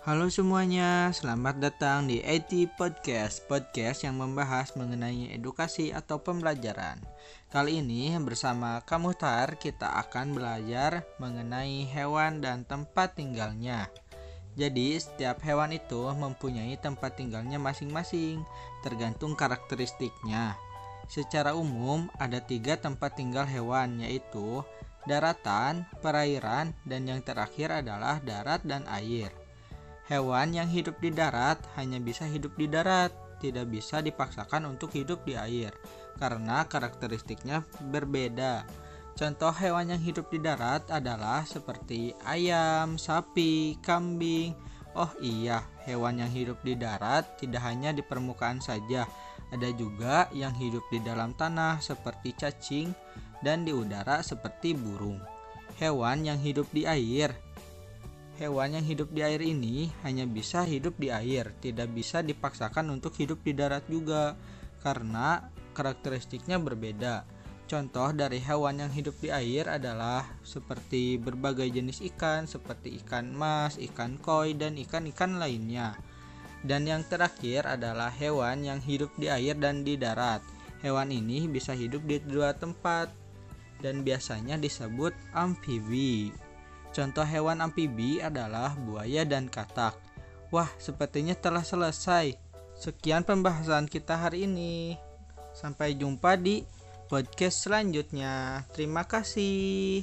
Halo semuanya, selamat datang di IT Podcast, podcast yang membahas mengenai edukasi atau pembelajaran. Kali ini bersama Kamutar kita akan belajar mengenai hewan dan tempat tinggalnya. Jadi setiap hewan itu mempunyai tempat tinggalnya masing-masing, tergantung karakteristiknya. Secara umum ada tiga tempat tinggal hewan yaitu daratan, perairan, dan yang terakhir adalah darat dan air. Hewan yang hidup di darat hanya bisa hidup di darat, tidak bisa dipaksakan untuk hidup di air karena karakteristiknya berbeda. Contoh hewan yang hidup di darat adalah seperti ayam, sapi, kambing. Oh iya, hewan yang hidup di darat tidak hanya di permukaan saja, ada juga yang hidup di dalam tanah seperti cacing dan di udara seperti burung. Hewan yang hidup di air Hewan yang hidup di air ini hanya bisa hidup di air, tidak bisa dipaksakan untuk hidup di darat juga karena karakteristiknya berbeda. Contoh dari hewan yang hidup di air adalah seperti berbagai jenis ikan seperti ikan mas, ikan koi, dan ikan-ikan lainnya. Dan yang terakhir adalah hewan yang hidup di air dan di darat. Hewan ini bisa hidup di dua tempat dan biasanya disebut amfibi. Contoh hewan amfibi adalah buaya dan katak. Wah, sepertinya telah selesai. Sekian pembahasan kita hari ini. Sampai jumpa di podcast selanjutnya. Terima kasih.